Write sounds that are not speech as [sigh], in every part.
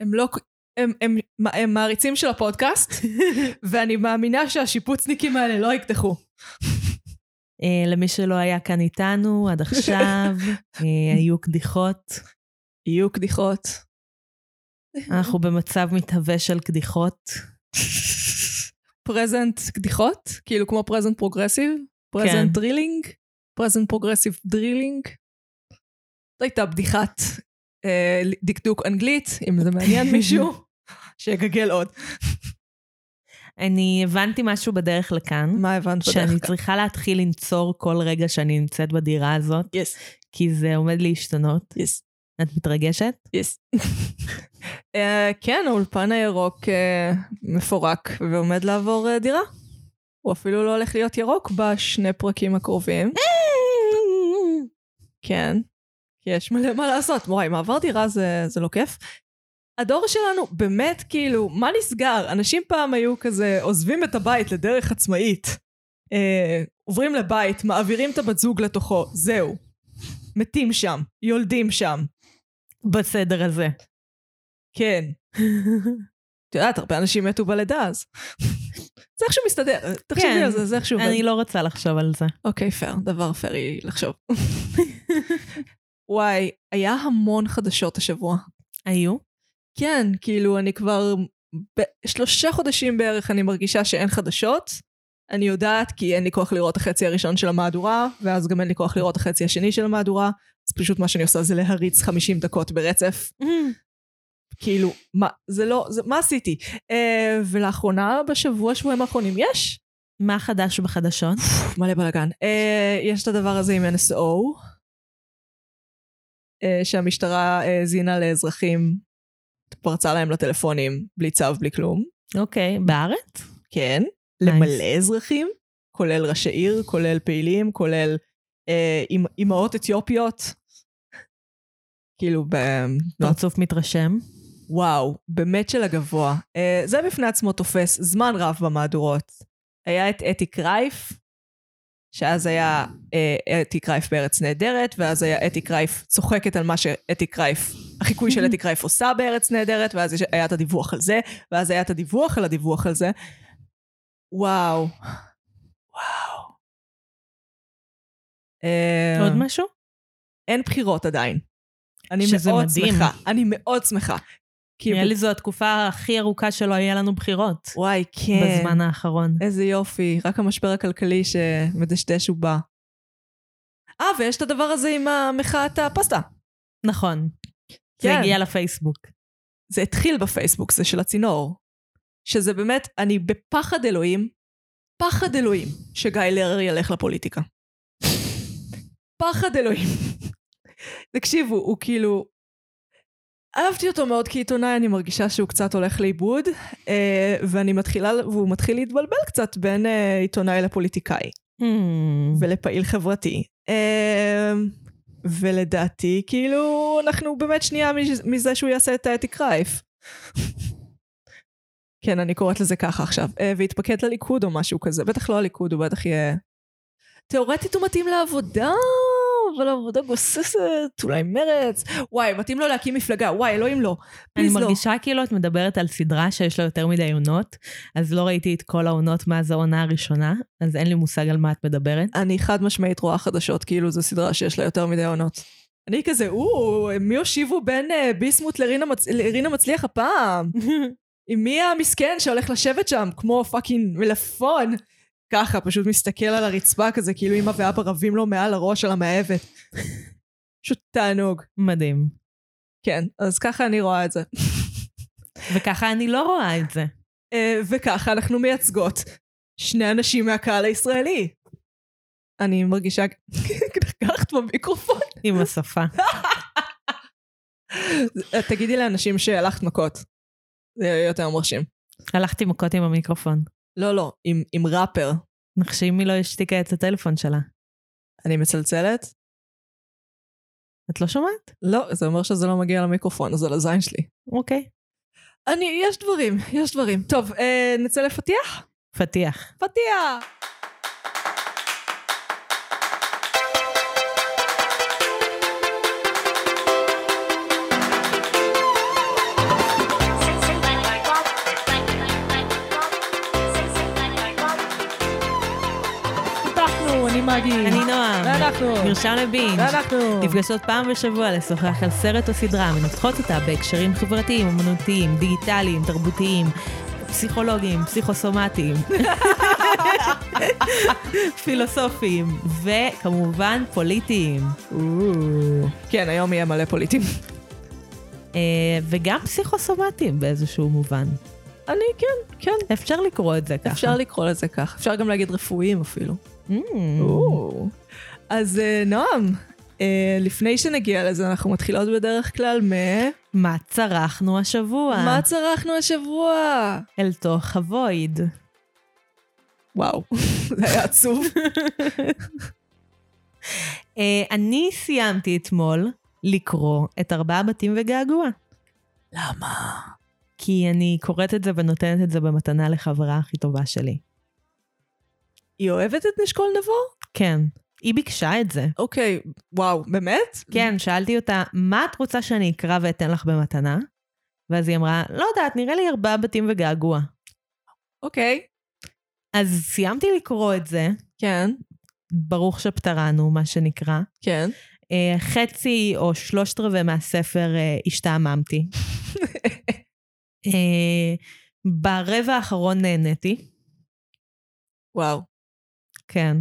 הם לא... הם, הם, הם מעריצים של הפודקאסט, [laughs] ואני מאמינה שהשיפוצניקים האלה לא יקדחו. אה, למי שלא היה כאן איתנו עד עכשיו, [laughs] אה, היו קדיחות. יהיו קדיחות. אנחנו במצב מתהווה של קדיחות. present קדיחות? כאילו כמו present progressive? present drilling? present progressive drilling? זו הייתה בדיחת אה, דקדוק אנגלית, אם זה מעניין מישהו, [laughs] שיגגל עוד. אני הבנתי משהו בדרך לכאן. מה הבנת בדרך שאני כלל? צריכה להתחיל לנצור כל רגע שאני נמצאת בדירה הזאת, יס, כי זה עומד להשתנות. יס, את מתרגשת? יס. [laughs] אה, כן, האולפן הירוק אה, מפורק ועומד לעבור דירה. הוא אפילו לא הולך להיות ירוק בשני פרקים הקרובים. כן, כי יש מלא מה לעשות. וואי, מעבר דירה זה, זה לא כיף. הדור שלנו באמת כאילו, מה נסגר? אנשים פעם היו כזה עוזבים את הבית לדרך עצמאית. אה, עוברים לבית, מעבירים את הבת זוג לתוכו, זהו. מתים שם, יולדים שם. בסדר הזה. כן. [laughs] את יודעת, הרבה אנשים מתו בלידה אז. [laughs] זה איכשהו מסתדר, תחשבי כן, על זה, זה איכשהו... אני לא רוצה לחשוב על זה. אוקיי, פייר, דבר פיירי לחשוב. [laughs] וואי, היה המון חדשות השבוע. היו? כן, כאילו, אני כבר בשלושה חודשים בערך אני מרגישה שאין חדשות. אני יודעת כי אין לי כוח לראות החצי הראשון של המהדורה, ואז גם אין לי כוח לראות החצי השני של המהדורה, אז פשוט מה שאני עושה זה להריץ 50 דקות ברצף. כאילו, מה, זה לא, זה, מה עשיתי? Uh, ולאחרונה, בשבוע, שבועיים האחרונים, יש מה חדש בחדשות? מלא בלאגן. Uh, יש את הדבר הזה עם NSO, שהמשטרה uh, זינה לאזרחים, פרצה להם לטלפונים, בלי צו, בלי כלום. אוקיי, בארץ? כן, Nice. למלא אזרחים, כולל ראשי עיר, כולל פעילים, כולל אה, אימ- אימהות אתיופיות. כאילו, ב... פרצוף מתרשם. וואו, באמת של הגבוה. אה, זה בפני עצמו תופס זמן רב במהדורות. היה את אתי קרייף, שאז היה אה, אתי קרייף בארץ נהדרת, ואז היה אתי קרייף צוחקת על מה שאתי קרייף, החיקוי של אתי קרייף עושה בארץ נהדרת, ואז היה את הדיווח על זה, ואז היה את הדיווח על הדיווח על זה. וואו. וואו. אה, עוד משהו? אין בחירות עדיין. אני מאוד מדהים. שמחה. אני מאוד שמחה. כי נראה לי זו התקופה הכי ארוכה שלא יהיה לנו בחירות. וואי, כן. בזמן האחרון. איזה יופי, רק המשבר הכלכלי שמדשדש ובא. אה, ויש את הדבר הזה עם המחאת הפסטה. נכון. זה כן. הגיע לפייסבוק. זה התחיל בפייסבוק, זה של הצינור. שזה באמת, אני בפחד אלוהים, פחד אלוהים, שגיא לרר ילך לפוליטיקה. פחד אלוהים. [laughs] תקשיבו, הוא כאילו... אהבתי אותו מאוד כעיתונאי, אני מרגישה שהוא קצת הולך לאיבוד, אה, ואני מתחילה, והוא מתחיל להתבלבל קצת בין אה, עיתונאי לפוליטיקאי. Hmm. ולפעיל חברתי. אמ, ולדעתי, כאילו, אנחנו באמת שנייה מז- מזה שהוא יעשה את האתי קרייף. [laughs] כן, אני קוראת לזה ככה עכשיו. אה, ויתפקד לליכוד או משהו כזה. בטח לא הליכוד, הוא בטח יהיה... תאורטית הוא מתאים לעבודה, אבל עבודה גוססת, אולי מרץ. וואי, מתאים לו להקים מפלגה, וואי, אלוהים לא. אני לא. מרגישה כאילו את מדברת על סדרה שיש לה יותר מדי עונות, אז לא ראיתי את כל העונות מאז העונה הראשונה, אז אין לי מושג על מה את מדברת. אני חד משמעית רואה חדשות, כאילו זו סדרה שיש לה יותר מדי עונות. אני כזה, או, מי הושיבו בין אה, ביסמוט לרינה, מצ... לרינה מצליח הפעם? [laughs] עם מי המסכן שהולך לשבת שם, כמו פאקינג מלפון? ככה, פשוט מסתכל על הרצפה כזה, כאילו אמא ואבא רבים לו מעל הראש על המאהבת. פשוט תענוג. מדהים. כן, אז ככה אני רואה את זה. וככה אני לא רואה את זה. אה, וככה אנחנו מייצגות שני אנשים מהקהל הישראלי. אני מרגישה... לקחת במיקרופון. עם השפה. תגידי לאנשים שהלכת מכות. זה יהיה יותר מרשים. הלכתי מכות עם המיקרופון. לא, לא, עם, עם ראפר. נחשי מי לא השתיקה את הטלפון שלה. אני מצלצלת? את לא שומעת? לא, זה אומר שזה לא מגיע למיקרופון, זה לזין שלי. אוקיי. אני, יש דברים, יש דברים. טוב, אה, נצא לפתיח? פתיח. פתיח! מגי. אני נועה. ואנחנו. מרשם לבינג'. ואנחנו. נפגשות פעם בשבוע לשוחח על סרט או סדרה, מנתחות אותה בהקשרים חברתיים, אמנותיים, דיגיטליים, תרבותיים, פסיכולוגיים, פסיכוסומטיים, [laughs] פילוסופיים, וכמובן פוליטיים. כן, היום יהיה מלא פוליטים. אה, וגם פסיכוסומטיים באיזשהו מובן. אני, כן, כן. אפשר לקרוא את זה ככה. אפשר לקרוא לזה כך. אפשר גם להגיד רפואיים אפילו. Mm. אז אה, נועם, אה, לפני שנגיע לזה, אנחנו מתחילות בדרך כלל מ... מה צרכנו השבוע? מה צרכנו השבוע? אל תוך הוויד. וואו, [laughs] זה היה עצוב. [laughs] אה, אני סיימתי אתמול לקרוא את ארבעה בתים וגעגוע. למה? כי אני קוראת את זה ונותנת את זה במתנה לחברה הכי טובה שלי. היא אוהבת את נשקול נבו? כן. היא ביקשה את זה. אוקיי, וואו, באמת? כן, שאלתי אותה, מה את רוצה שאני אקרא ואתן לך במתנה? ואז היא אמרה, לא יודעת, נראה לי ארבעה בתים וגעגוע. אוקיי. אז סיימתי לקרוא את זה, כן, ברוך שפטרנו, מה שנקרא. כן. אה, חצי או שלושת רבעי מהספר אה, השתעממתי. [laughs] אה, ברבע האחרון נהניתי, וואו. כן.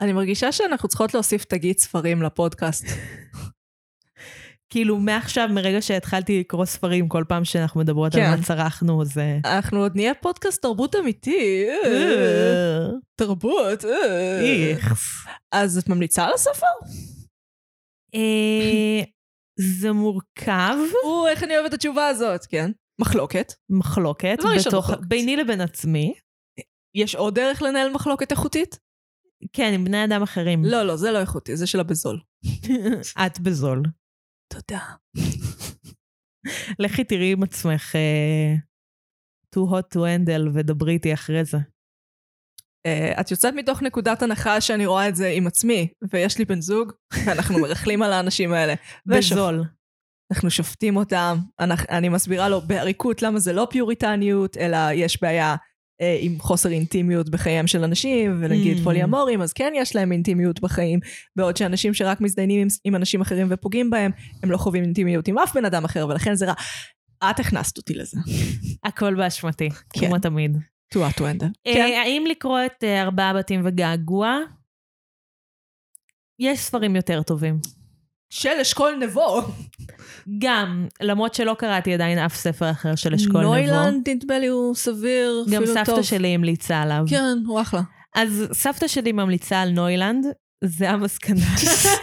אני מרגישה שאנחנו צריכות להוסיף תגית ספרים לפודקאסט. [laughs] כאילו, מעכשיו, מרגע שהתחלתי לקרוא ספרים, כל פעם שאנחנו מדברות כן. על מה צרכנו, זה... אנחנו עוד נהיה פודקאסט תרבות אמיתי. אה, תרבות. אה. איכס. אז את ממליצה על הספר? אה, זה מורכב, או, איך אני אוהבת את התשובה הזאת, כן. מחלוקת. מחלוקת. ביני לבין עצמי. יש עוד דרך לנהל מחלוקת איכותית? כן, עם בני אדם אחרים. לא, לא, זה לא איכותי, זה שלה בזול. [laughs] את בזול. תודה. לכי תראי עם עצמך אה, too hot to handle ודברי איתי אחרי זה. Uh, את יוצאת מתוך נקודת הנחה שאני רואה את זה עם עצמי, ויש לי בן זוג, ואנחנו [laughs] מרכלים על האנשים האלה. ושופ- בזול. אנחנו שופטים אותם, אנחנו, אני מסבירה לו בעריקות למה זה לא פיוריטניות, אלא יש בעיה אה, עם חוסר אינטימיות בחייהם של אנשים, ונגיד Mm. פוליאמורים, אז כן יש להם אינטימיות בחיים, בעוד שאנשים שרק מזדיינים עם, עם אנשים אחרים ופוגעים בהם, הם לא חווים אינטימיות עם אף בן אדם אחר, ולכן זה רע. את הכנסת אותי לזה. [laughs] הכל באשמתי, כן. כמו תמיד. טועה טואנדה. אה, האם לקרוא את אה, ארבעה בתים וגעגוע? יש ספרים יותר טובים. של אשכול נבו. גם, למרות שלא קראתי עדיין אף ספר אחר של אשכול נבו. נוילנד, נדמה לי, הוא סביר, גם אפילו סבתא טוב. שלי המליצה עליו. כן, הוא אחלה. אז סבתא שלי ממליצה על נוילנד, זה המסקנה.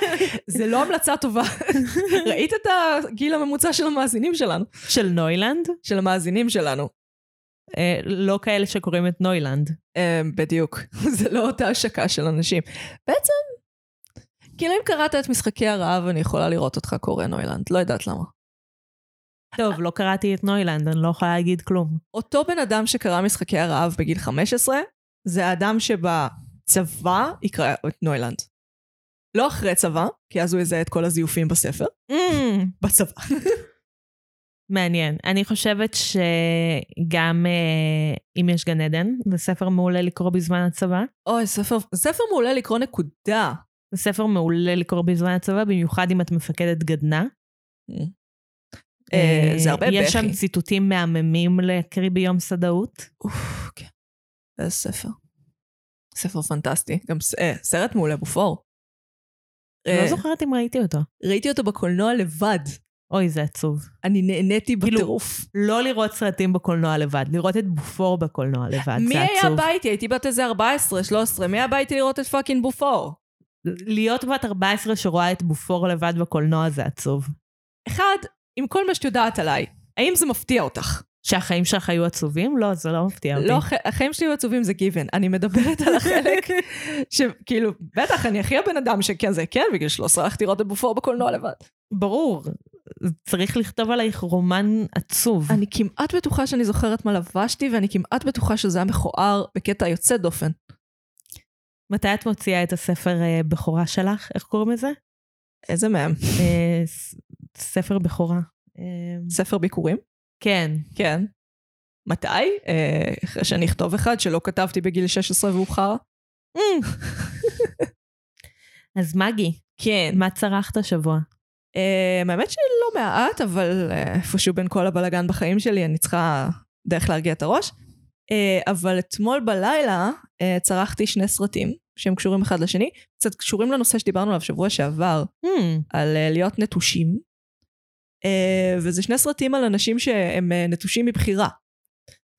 [laughs] זה לא המלצה טובה. [laughs] ראית את הגיל הממוצע של המאזינים שלנו? של נוילנד, של המאזינים שלנו. אה, לא כאלה שקוראים את נוילנד. אה, בדיוק. [laughs] זה לא אותה השקה של אנשים. בעצם, כאילו אם קראת את משחקי הרעב, אני יכולה לראות אותך קורא נוילנד. לא יודעת למה. טוב, לא קראתי את נוילנד, אני לא יכולה להגיד כלום. אותו בן אדם שקרא משחקי הרעב בגיל 15, זה האדם שבצבא יקרא את נוילנד. לא אחרי צבא, כי אז הוא יזהה את כל הזיופים בספר. Mm, בצבא. [laughs] מעניין. אני חושבת שגם אה, אם יש גן עדן, זה ספר מעולה לקרוא בזמן הצבא. אוי, ספר, ספר מעולה לקרוא נקודה. זה ספר מעולה לקרוא בזמן הצבא, במיוחד אם את מפקדת גדנ"ע. אה, זה הרבה בכי. יש שם ציטוטים מהממים להקריא ביום סדאות. אוף, כן. איזה ספר. ספר פנטסטי. גם אה, סרט מעולה, בופור. אה, לא זוכרת אם ראיתי אותו. ראיתי אותו בקולנוע לבד. אוי, זה עצוב. אני נהניתי כאילו, בטירוף. לא לראות סרטים בקולנוע לבד, לראות את בופור בקולנוע לבד, מי זה היה עצוב. בא איתי? הייתי בת איזה 14, 13. מי היה בא איתי לראות את fucking בופור? להיות בת 14 שרואה את בופור לבד בקולנוע זה עצוב. אחד, עם כל מה שאת יודעת עליי, האם זה מפתיע אותך? שהחיים שלך היו עצובים? לא, זה לא מפתיע אותי. לא, הח- החיים שלי היו עצובים זה גיוון. אני מדברת על החלק שכאילו, בטח, אני הכי הבן אדם שכזה, כן, בגיל 13 הלכתי לראות את בופור בקולנוע לבד. ברור. צריך לכתוב עלייך רומן עצוב. אני כמעט בטוחה שאני זוכרת מה לבשתי, ואני כמעט בטוחה שזה היה מכוער בקטע יוצא דופן. מתי את מוציאה את הספר אה, בכורה שלך? איך קוראים לזה? איזה מהם? אה, ספר בכורה. אה, ספר ביקורים? כן. כן. מתי? אחרי שאני אכתוב אחד שלא כתבתי בגיל 16 והוא חרא? [laughs] אז מגי, כן. מה צרכת השבוע? האמת שלא מעט, אבל איפשהו בין כל הבלגן בחיים שלי, אני צריכה דרך להרגיע את הראש. Uh, אבל אתמול בלילה uh, צרכתי שני סרטים שהם קשורים אחד לשני, קצת קשורים לנושא שדיברנו עליו שבוע שעבר, Hmm, על uh, להיות נטושים. וזה שני סרטים על אנשים שהם נטושים מבחירה.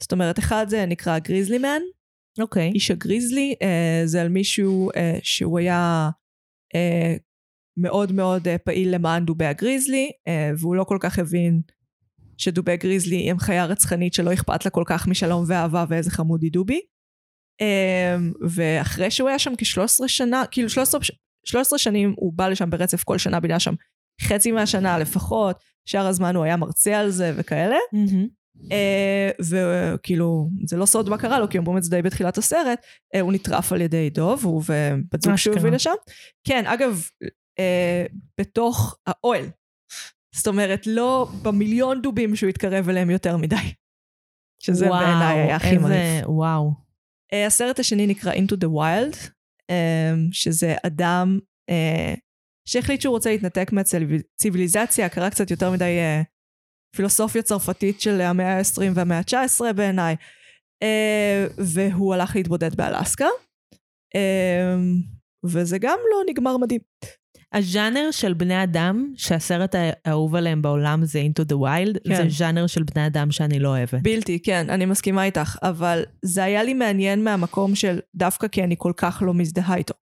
זאת אומרת, אחד זה נקרא גריזלי מן, אוקיי. איש הגריזלי, אה, זה על מישהו אה, שהוא היה אה, מאוד מאוד אה, פעיל למען דובי הגריזלי, אה, והוא לא כל כך הבין שדובי גריזלי הם חיה רצחנית שלא אכפת לה כל כך משלום ואהבה ואיזה חמוד היא דובי. אה, ואחרי שהוא היה שם כ-13 שנה, כאילו 13, 13 שנים הוא בא לשם ברצף כל שנה, בגלל שם חצי מהשנה לפחות, שאר הזמן הוא היה מרצה על זה וכאלה. אה, וכאילו, זה לא סוד מה קרה לו, כי אומרים את זה די בתחילת הסרט, אה, הוא נטרף על ידי דוב, הוא ובת זוג שהוא. הביא לשם. כן, אגב, אה, בתוך האוהל. זאת אומרת, לא במיליון דובים שהוא התקרב אליהם יותר מדי. שזה וואו, בעיניי היה הכי איזה- מרעיף. וואו. אה, הסרט השני נקרא Into the Wild, אה, שזה אדם אה, שהחליט שהוא רוצה להתנתק מהציוויליזציה, קרה קצת יותר מדי אה, פילוסופיה צרפתית של המאה ה-20 והמאה ה-19 בעיניי, אה, והוא הלך להתבודד באלסקה, אה, וזה גם לא נגמר מדהים. הז'אנר של בני אדם, שהסרט האהוב עליהם בעולם זה Into the Wild, כן. זה ז'אנר של בני אדם שאני לא אוהבת. בלתי, כן, אני מסכימה איתך, אבל זה היה לי מעניין מהמקום של דווקא כי אני כל כך לא מזדהה איתו.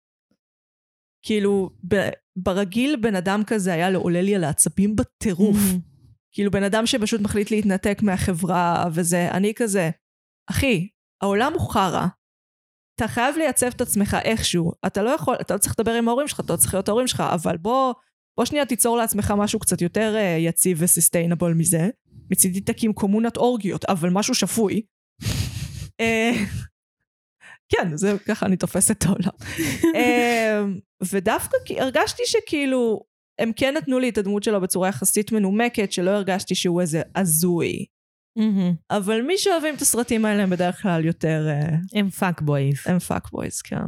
כאילו, ב- ברגיל בן אדם כזה היה עולה לי על העצבים בטירוף. כאילו בן אדם שפשוט מחליט להתנתק מהחברה וזה, אני כזה, אחי, העולם הוא חרא, אתה חייב לייצב את עצמך איכשהו, אתה לא יכול, אתה לא צריך לדבר עם ההורים שלך, אתה לא צריך להיות ההורים שלך, אבל בוא, בוא שנייה תיצור לעצמך משהו קצת יותר uh, יציב ו sustainable מזה. מצידי תקים קומונת אורגיות, אבל משהו שפוי. אה, כן, זה ככה אני תופסת את העולם. אה, ודווקא כי הרגשתי שכאילו, הם כן נתנו לי את הדמות שלו בצורה יחסית מנומקת, שלא הרגשתי שהוא איזה הזוי. מהמם. אבל מי שאוהבים את הסרטים האלה הם בדרך כלל יותר... אה, הם fuck boys. הם fuck boys, כן.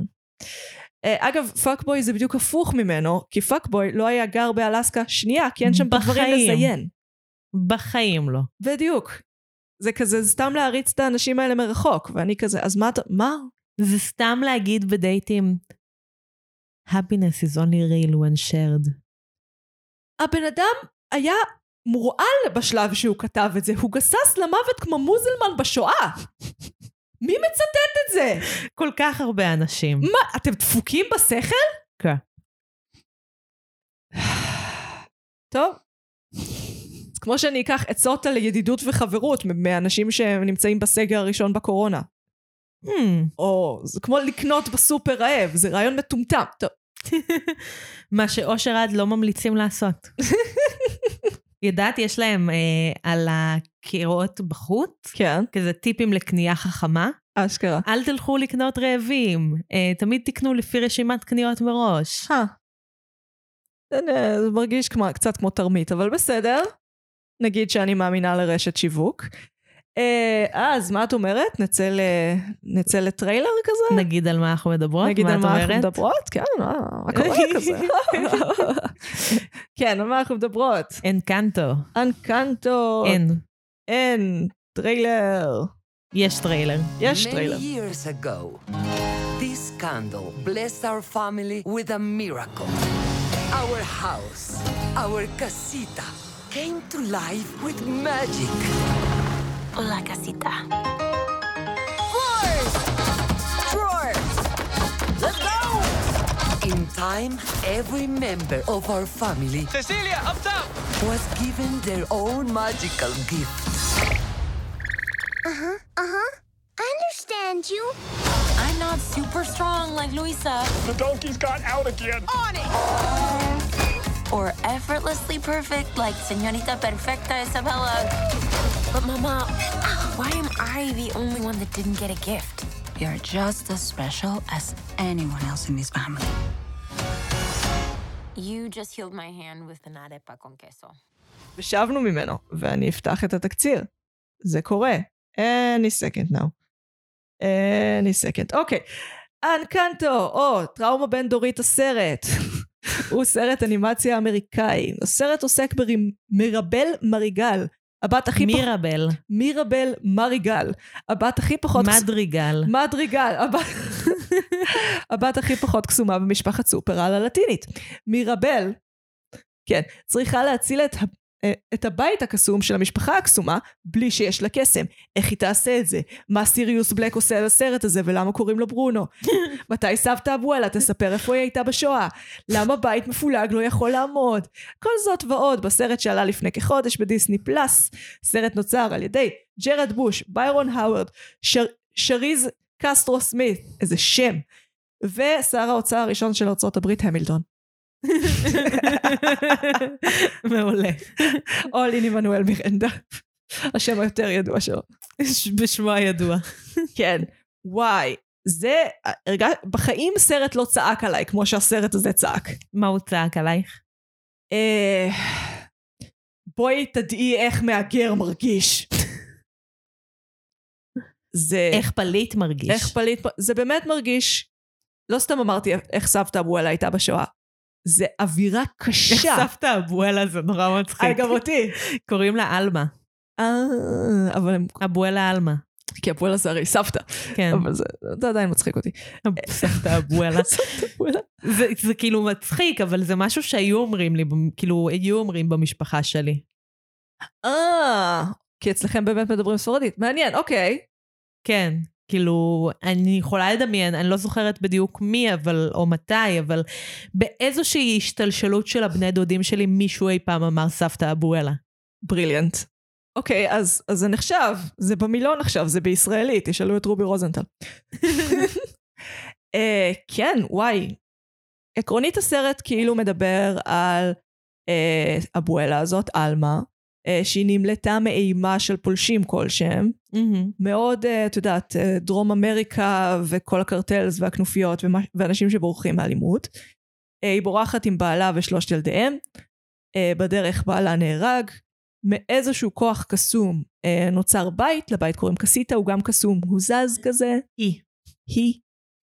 אה, אגב, fuck boy זה בדיוק הפוך ממנו, כי fuck boy לא היה גר באלסקה שנייה, כי אין שם דברים. לזיין. בחיים לא. בדיוק. זה כזה סתם להריץ את האנשים האלה מרחוק, ואני כזה, אז מה אתה, מה? זה סתם להגיד בדייטים, happiness is only real when shared. הבן אדם היה מורעל בשלב שהוא כתב את זה, הוא גסס למוות כמו מוזלמן בשואה. מי מצטט את זה? כל כך הרבה אנשים. מה, אתם דפוקים בשכל? כן. טוב. אז כמו שאני אקח עצות על ידידות וחברות מאנשים שנמצאים בסגר הראשון בקורונה. Hmm. או זה כמו לקנות בסופר רעב, זה רעיון מטומטם. טוב. [laughs] מה שאושר עד לא ממליצים לעשות. [laughs] ידעת, יש להם אה, על הקירות בחוץ, כן, כזה טיפים לקנייה חכמה. אשכרה. אל תלכו לקנות רעבים, אה, תמיד תקנו לפי רשימת קניות מראש. אה. זה זה מרגיש כמו, קצת כמו תרמית, אבל בסדר. נגיד שאני מאמינה לרשת שיווק. אה, אז מה את אומרת? נצא, לטריילר כזה? נגיד על מה אנחנו מדברות? נגיד מה על מה אנחנו? מדברות? כן, מה, מה קורה כזה? [laughs] כן, על מה אנחנו מדברות? אנקנטו. אנקנטו. אין. אין. טריילר. יש טריילר. יש טריילר. This candle blessed our family with a miracle. Our house, our casita, came to life with magic. Hola, casita. Floors! Drawers! Let's go! In time, every member of our family Cecilia, up top! was given their own magical gift. Uh-huh, uh-huh. I understand you. I'm not super strong like Luisa. The donkeys got out again. On it! Or effortlessly perfect like Señorita Perfecta Isabella. But Mama, why am I the only one that didn't get a gift? You're just as special as anyone else in this family. You just healed my hand with an arepa con queso. ושבנו ממנו, ואני אפתח את התקציר. זה קורה. any second now. any second. אוקיי. אנקנטו, או, טראומה בין דורית הסרט. הוא סרט אנימציה אמריקאי. הסרט עוסק במרבל מריגל. הבת הכי פחות... מירבל, מירבל מריגל. הבת הכי פחות... מדריגל. מדריגל. הבת... [laughs] הבת הכי פחות קסומה במשפחת סופרל הלטינית. מירבל, כן, צריכה להציל את, את הבית הקסום של המשפחה הקסומה בלי שיש לה קסם. איך היא תעשה את זה? מה סיריוס בלק עושה בסרט הזה ולמה קוראים לו ברונו? [laughs] מתי סבתא אבואלה תספר איפה היא הייתה בשואה? למה בית מפולג לא יכול לעמוד? כל זאת ועוד בסרט שעלה לפני כחודש בדיסני פלוס. סרט נוצר על ידי ג'רד בוש, ביירון האוורד, שר, שריז קסטרו סמית, איזה שם, ושר האוצר הראשון של ארצות הברית המילטון. מעולה. או לין עמנואל מירנדה. השם היותר ידוע שלו. בשמו הידוע. כן, וואי. זה, הרגע, בחיים סרט לא צעק עליי כמו שהסרט הזה צעק. מה הוא צעק עלייך? אה, בואי תדעי איך מהגר מרגיש. זה... איך פליט מרגיש? איך פליט... זה באמת מרגיש... לא סתם אמרתי איך סבתא אבואלה הייתה בשואה. זה אווירה איך קשה. סבתא אבואלה זה נורא מצחיק. אה, גם אותי. קוראים לה עלמה. אה, אבל הם... אבואלה עלמה. כי אבואלה זה הרי סבתא. כן. אבל זה, זה עדיין מצחיק אותי. סבתא אבואלה. [laughs] סבתא אבואלה. זה, זה כאילו מצחיק, אבל זה משהו שהיו אומרים לי, כאילו, היו אומרים במשפחה שלי. אה, כי אצלכם באמת מדברים ספרדית. מעניין, אוקיי. כן, כאילו, אני יכולה לדמיין, אני לא זוכרת בדיוק מי, אבל, או מתי, אבל באיזושהי השתלשלות של הבני דודים שלי, מישהו אי פעם אמר סבתא אבואלה. בריליאנט. אוקיי, אז, אז זה נחשב, זה במילון עכשיו, זה בישראלית, תשאלו את רובי רוזנטל. uh, [laughs] כן, וואי. עקרונית הסרט כאילו מדבר על uh, אבואלה הזאת, עלמה, שהיא נמלטה מאימה של פולשים כלשהם. מהמם. מאוד, uh, את יודעת, uh, דרום אמריקה וכל הקרטלס והכנופיות ומה, ואנשים שבורחים מאלימות. היא בורחת עם בעלה ושלושת ילדיהם. בדרך בעלה נהרג. מאיזשהו כוח קסום נוצר בית, לבית קוראים קסיטה, הוא גם קסום, הוא זז כזה. היא. היא.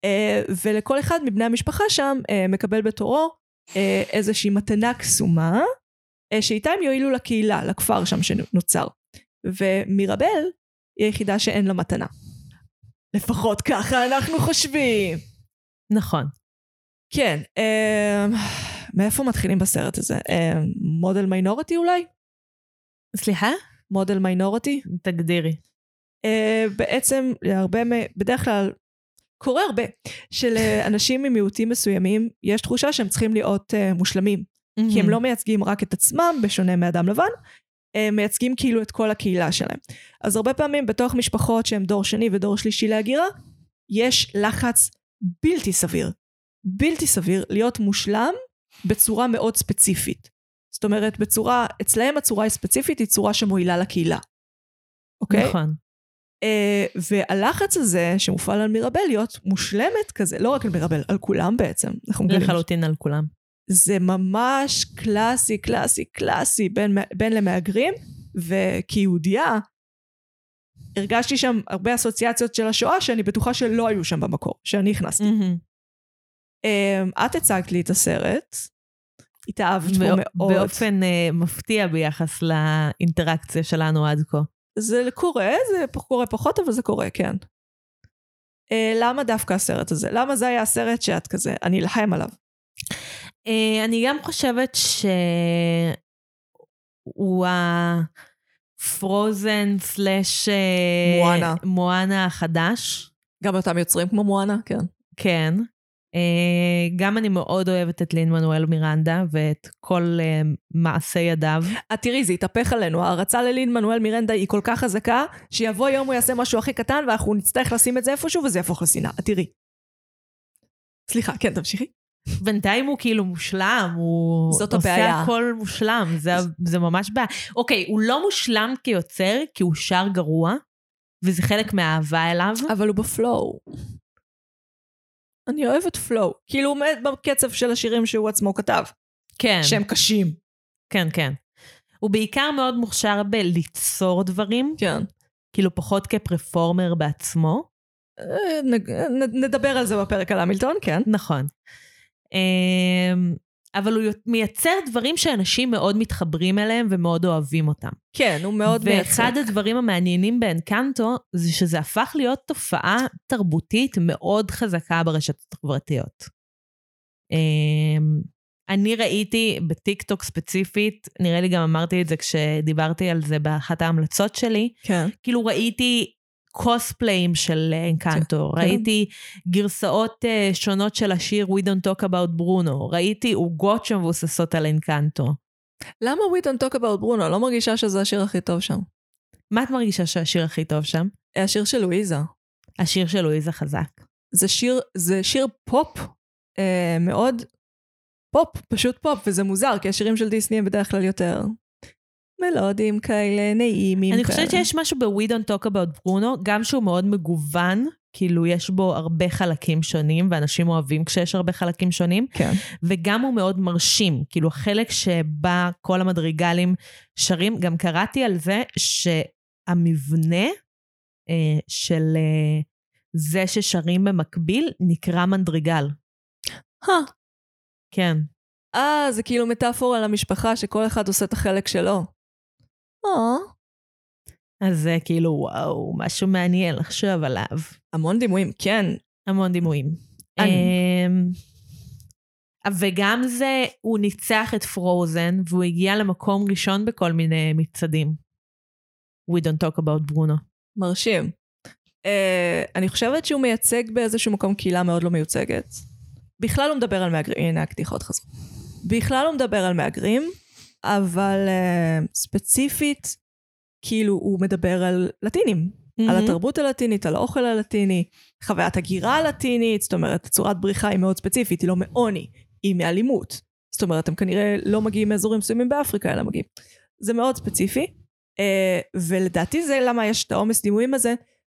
Uh, ולכל אחד מבני המשפחה שם uh, מקבל בתורו uh, איזושהי מתנה קסומה, שאיתה הם יועילו לקהילה, לכפר שם שנוצר. ומירבל היא היחידה שאין לה מתנה. לפחות ככה אנחנו חושבים. נכון. כן, uh, מאיפה מתחילים בסרט הזה? מודל uh, מיינורטי אולי? סליחה? מודל מיינורטי? תגדירי. Uh, בעצם הרבה, בדרך כלל קורה הרבה, שלאנשים ממיעוטים מסוימים יש תחושה שהם צריכים להיות uh, מושלמים. כי הם לא מייצגים רק את עצמם, בשונה מאדם לבן, הם מייצגים כאילו את כל הקהילה שלהם. אז הרבה פעמים בתוך משפחות שהם דור שני ודור שלישי להגירה, יש לחץ בלתי סביר. בלתי סביר להיות מושלם בצורה מאוד ספציפית. זאת אומרת, בצורה, אצלהם הצורה היא ספציפית, היא צורה שמועילה לקהילה. אוקיי? נכון. Uh, והלחץ הזה שמופעל על מירבל להיות מושלמת כזה, לא רק על מירבל, על כולם בעצם. לחלוטין על כולם. זה ממש קלאסי, קלאסי, קלאסי בין, בין למהגרים, וכיהודייה, הרגשתי שם הרבה אסוציאציות של השואה שאני בטוחה שלא היו שם במקור, שאני הכנסתי. Um, את הצגת לי את הסרט, התאהבת בו מאוד. באופן uh, מפתיע ביחס לאינטראקציה שלנו עד כה. זה קורה, זה קורה פחות, אבל זה קורה, כן. Uh, למה דווקא הסרט הזה? למה זה היה הסרט שאת כזה, אני אלחם עליו? Uh, אני גם חושבת שהוא הפרוזן סלאש אה, מואנה. מואנה החדש. גם אותם יוצרים כמו מואנה, כן. כן. Uh, גם אני מאוד אוהבת את לין מנואל מירנדה ואת כל uh, מעשי ידיו. את תראי, זה יתהפך עלינו. ההערצה ללין מנואל מירנדה היא כל כך חזקה, שיבוא יום הוא יעשה משהו הכי קטן, ואנחנו נצטרך לשים את זה איפשהו, וזה יהפוך לשנאה. את תראי. סליחה, כן, תמשיכי. בינתיים הוא כאילו מושלם, הוא זאת עושה הבעיה. הכל מושלם, זה, זה ממש בעיה. אוקיי, הוא לא מושלם כיוצר, כי הוא שר גרוע, וזה חלק מהאהבה אליו. אבל הוא בפלואו. אני אוהבת פלואו. כאילו, הוא עומד בקצב של השירים שהוא עצמו כתב, כן, שהם קשים. כן, כן. הוא בעיקר מאוד מוכשר בליצור דברים, כן. כאילו פחות כפרפורמר בעצמו. אה, נ- נ- נדבר על זה בפרק על המילטון, כן. נכון. אמ, אבל הוא מייצר דברים שאנשים מאוד מתחברים אליהם ומאוד אוהבים אותם. כן, הוא מאוד מייצג. ואחד הדברים המעניינים באנקנטו זה שזה הפך להיות תופעה תרבותית מאוד חזקה ברשתות החברתיות. אמ, אני ראיתי בטיקטוק ספציפית, נראה לי גם אמרתי את זה כשדיברתי על זה באחת ההמלצות שלי, כן. כאילו ראיתי קוספליים של אנקנטו, כן. ראיתי גרסאות uh, שונות של השיר We Don't Talk About Bruno, ראיתי עוגות שמבוססות על אנקנטו. למה We Don't Talk About Bruno? לא מרגישה שזה השיר הכי טוב שם. מה את מרגישה שהשיר הכי טוב שם? השיר של לואיזה. השיר של לואיזה חזק. זה שיר, זה שיר פופ אה, מאוד פופ, פשוט פופ, וזה מוזר, כי השירים של דיסני הם בדרך כלל יותר מלודיים כאלה, נעימים אני כאלה. חושבת שיש משהו ב-We Don't Talk About Bruno, גם שהוא מאוד מגוון, כאילו יש בו הרבה חלקים שונים, ואנשים אוהבים כשיש הרבה חלקים שונים, כן. וגם הוא מאוד מרשים, כאילו החלק שבה כל המדריגלים שרים, גם קראתי על זה שהמבנה אה, של אה, זה ששרים במקביל נקרא מנדריגל. אה, כן. אה, זה כאילו מטאפורה למשפחה שכל אחד עושה את החלק שלו. אה. אז זה כאילו, וואו, משהו מעניין לחשוב עליו. המון דימויים, כן. המון דימויים. אני- אמ, וגם זה, הוא ניצח את פרוזן, והוא הגיע למקום ראשון בכל מיני מצעדים. We don't talk about Bruno. מרשים. Uh, אני חושבת שהוא מייצג באיזשהו מקום קהילה מאוד לא מיוצגת. בכלל הוא מדבר על מהגרים, הנה הקדיחות חזרו. בכלל הוא מדבר על מהגרים, אבל uh, ספציפית, כאילו הוא מדבר על לטינים. על מהמם. התרבות הלטינית, על האוכל הלטיני, חוויית הגירה הלטינית, זאת אומרת, צורת בריחה היא מאוד ספציפית, היא לא מעוני, היא מאלימות. זאת אומרת, הם כנראה לא מגיעים מאזורים מסוימים באפריקה, אלא מגיעים. זה מאוד ספציפי, אה, ולדעתי זה למה יש את העומס דימויים הזה,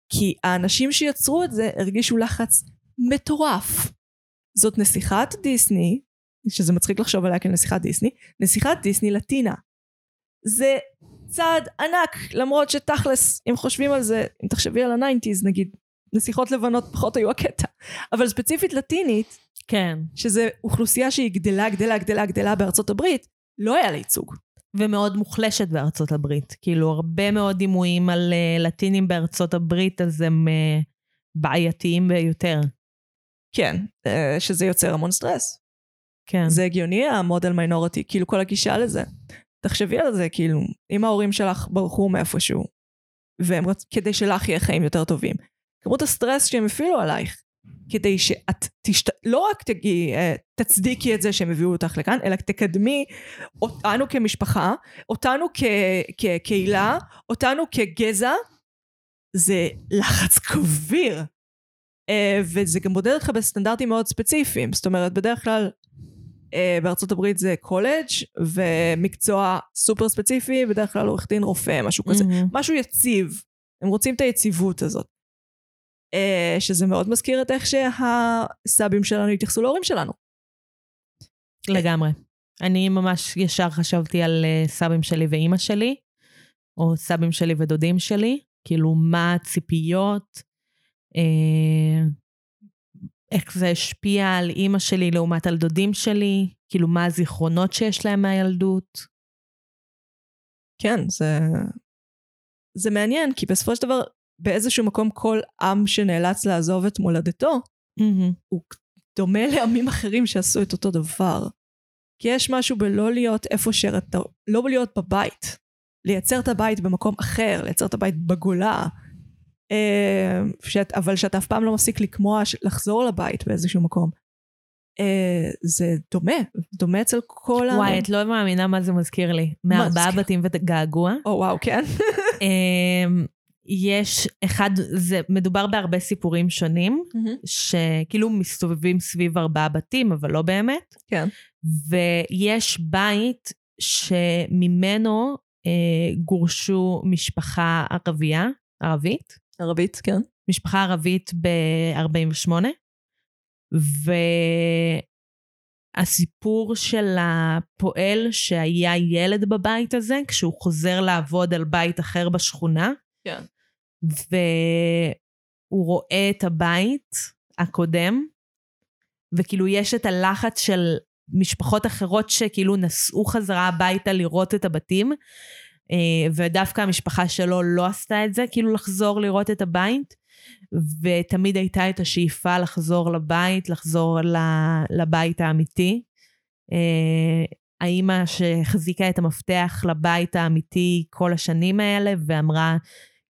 כי האנשים שיצרו את זה הרגישו לחץ מטורף. זאת נסיכת דיסני, שזה מצחיק לחשוב עליה כנסיכת דיסני, נסיכת דיסני לטינה. זה צעד ענק, למרות שתכלס, אם חושבים על זה, אם תחשבי על ה nineties נגיד, נסיכות לבנות פחות היו הקטע, אבל ספציפית לטינית, כן. שזה אוכלוסייה שהיא גדלה, גדלה, גדלה, גדלה בארצות הברית, לא היה לה ייצוג. ומאוד מוחלשת בארצות הברית. כאילו, הרבה מאוד דימויים על uh, לטינים בארצות הברית, אז הם uh, בעייתיים ביותר. כן, אה, שזה יוצר המון סטרס. כן. זה הגיוני ה model minority, כאילו כל הגישה לזה. תחשבי על זה, כאילו, אם ההורים שלך ברחו מאיפשהו, והם רצ... כדי שלך יהיה חיים יותר טובים. כמות הסטרס שהם הפעילו עלייך, כדי שאת תשת... לא רק תגיעי, אה, תצדיקי את זה שהם הביאו אותך לכאן, אלא תקדמי אותנו כמשפחה, אותנו כ... כקהילה, אותנו כגזע, זה לחץ כביר. אה, וזה גם מודד אותך בסטנדרטים מאוד ספציפיים. זאת אומרת, בדרך כלל בארצות הברית זה קולג' ומקצוע סופר ספציפי, בדרך כלל עורך דין רופא, משהו כזה. מהמם. משהו יציב. הם רוצים את היציבות הזאת. אה, שזה מאוד מזכיר את איך שהסבים שלנו התייחסו להורים שלנו. לגמרי. אני ממש ישר חשבתי על uh, סבים שלי ואימא שלי, או סבים שלי ודודים שלי, כאילו מה הציפיות, אה, איך זה השפיע על אימא שלי לעומת על דודים שלי, כאילו מה הזיכרונות שיש להם מהילדות. כן, זה... זה מעניין, כי בסופו של דבר, באיזשהו מקום כל עם שנאלץ לעזוב את מולדתו, הוא דומה לעמים אחרים שעשו את אותו דבר. כי יש משהו בלא להיות איפה שאתה, לא להיות בבית. לייצר את הבית במקום אחר, לייצר את הבית בגולה. אה, שאת, אבל שאתה אף פעם לא מפסיק לקמוע, לחזור לבית באיזשהו מקום. אה, זה דומה, דומה אצל כל ה... וואי, את לא מאמינה מה זה מזכיר לי. מארבעה? בתים וגעגוע. או וואו, כן? [laughs] אמ, יש אחד, זה מדובר בהרבה סיפורים שונים, שכאילו מסתובבים סביב ארבעה בתים, אבל לא באמת. כן. ויש בית שממנו אה, גורשו משפחה ערבייה, ערבית, ערבית, כן. משפחה ערבית ב-48, והסיפור של הפועל שהיה ילד בבית הזה, כשהוא חוזר לעבוד על בית אחר בשכונה, כן. והוא רואה את הבית הקודם, וכאילו יש את הלחץ של משפחות אחרות שכאילו נסעו חזרה הביתה לראות את הבתים, ודווקא המשפחה שלו לא עשתה את זה, כאילו לחזור לראות את הבית, ותמיד הייתה את השאיפה לחזור לבית, לחזור לבית האמיתי. אה, האימא שהחזיקה את המפתח לבית האמיתי כל השנים האלה, ואמרה,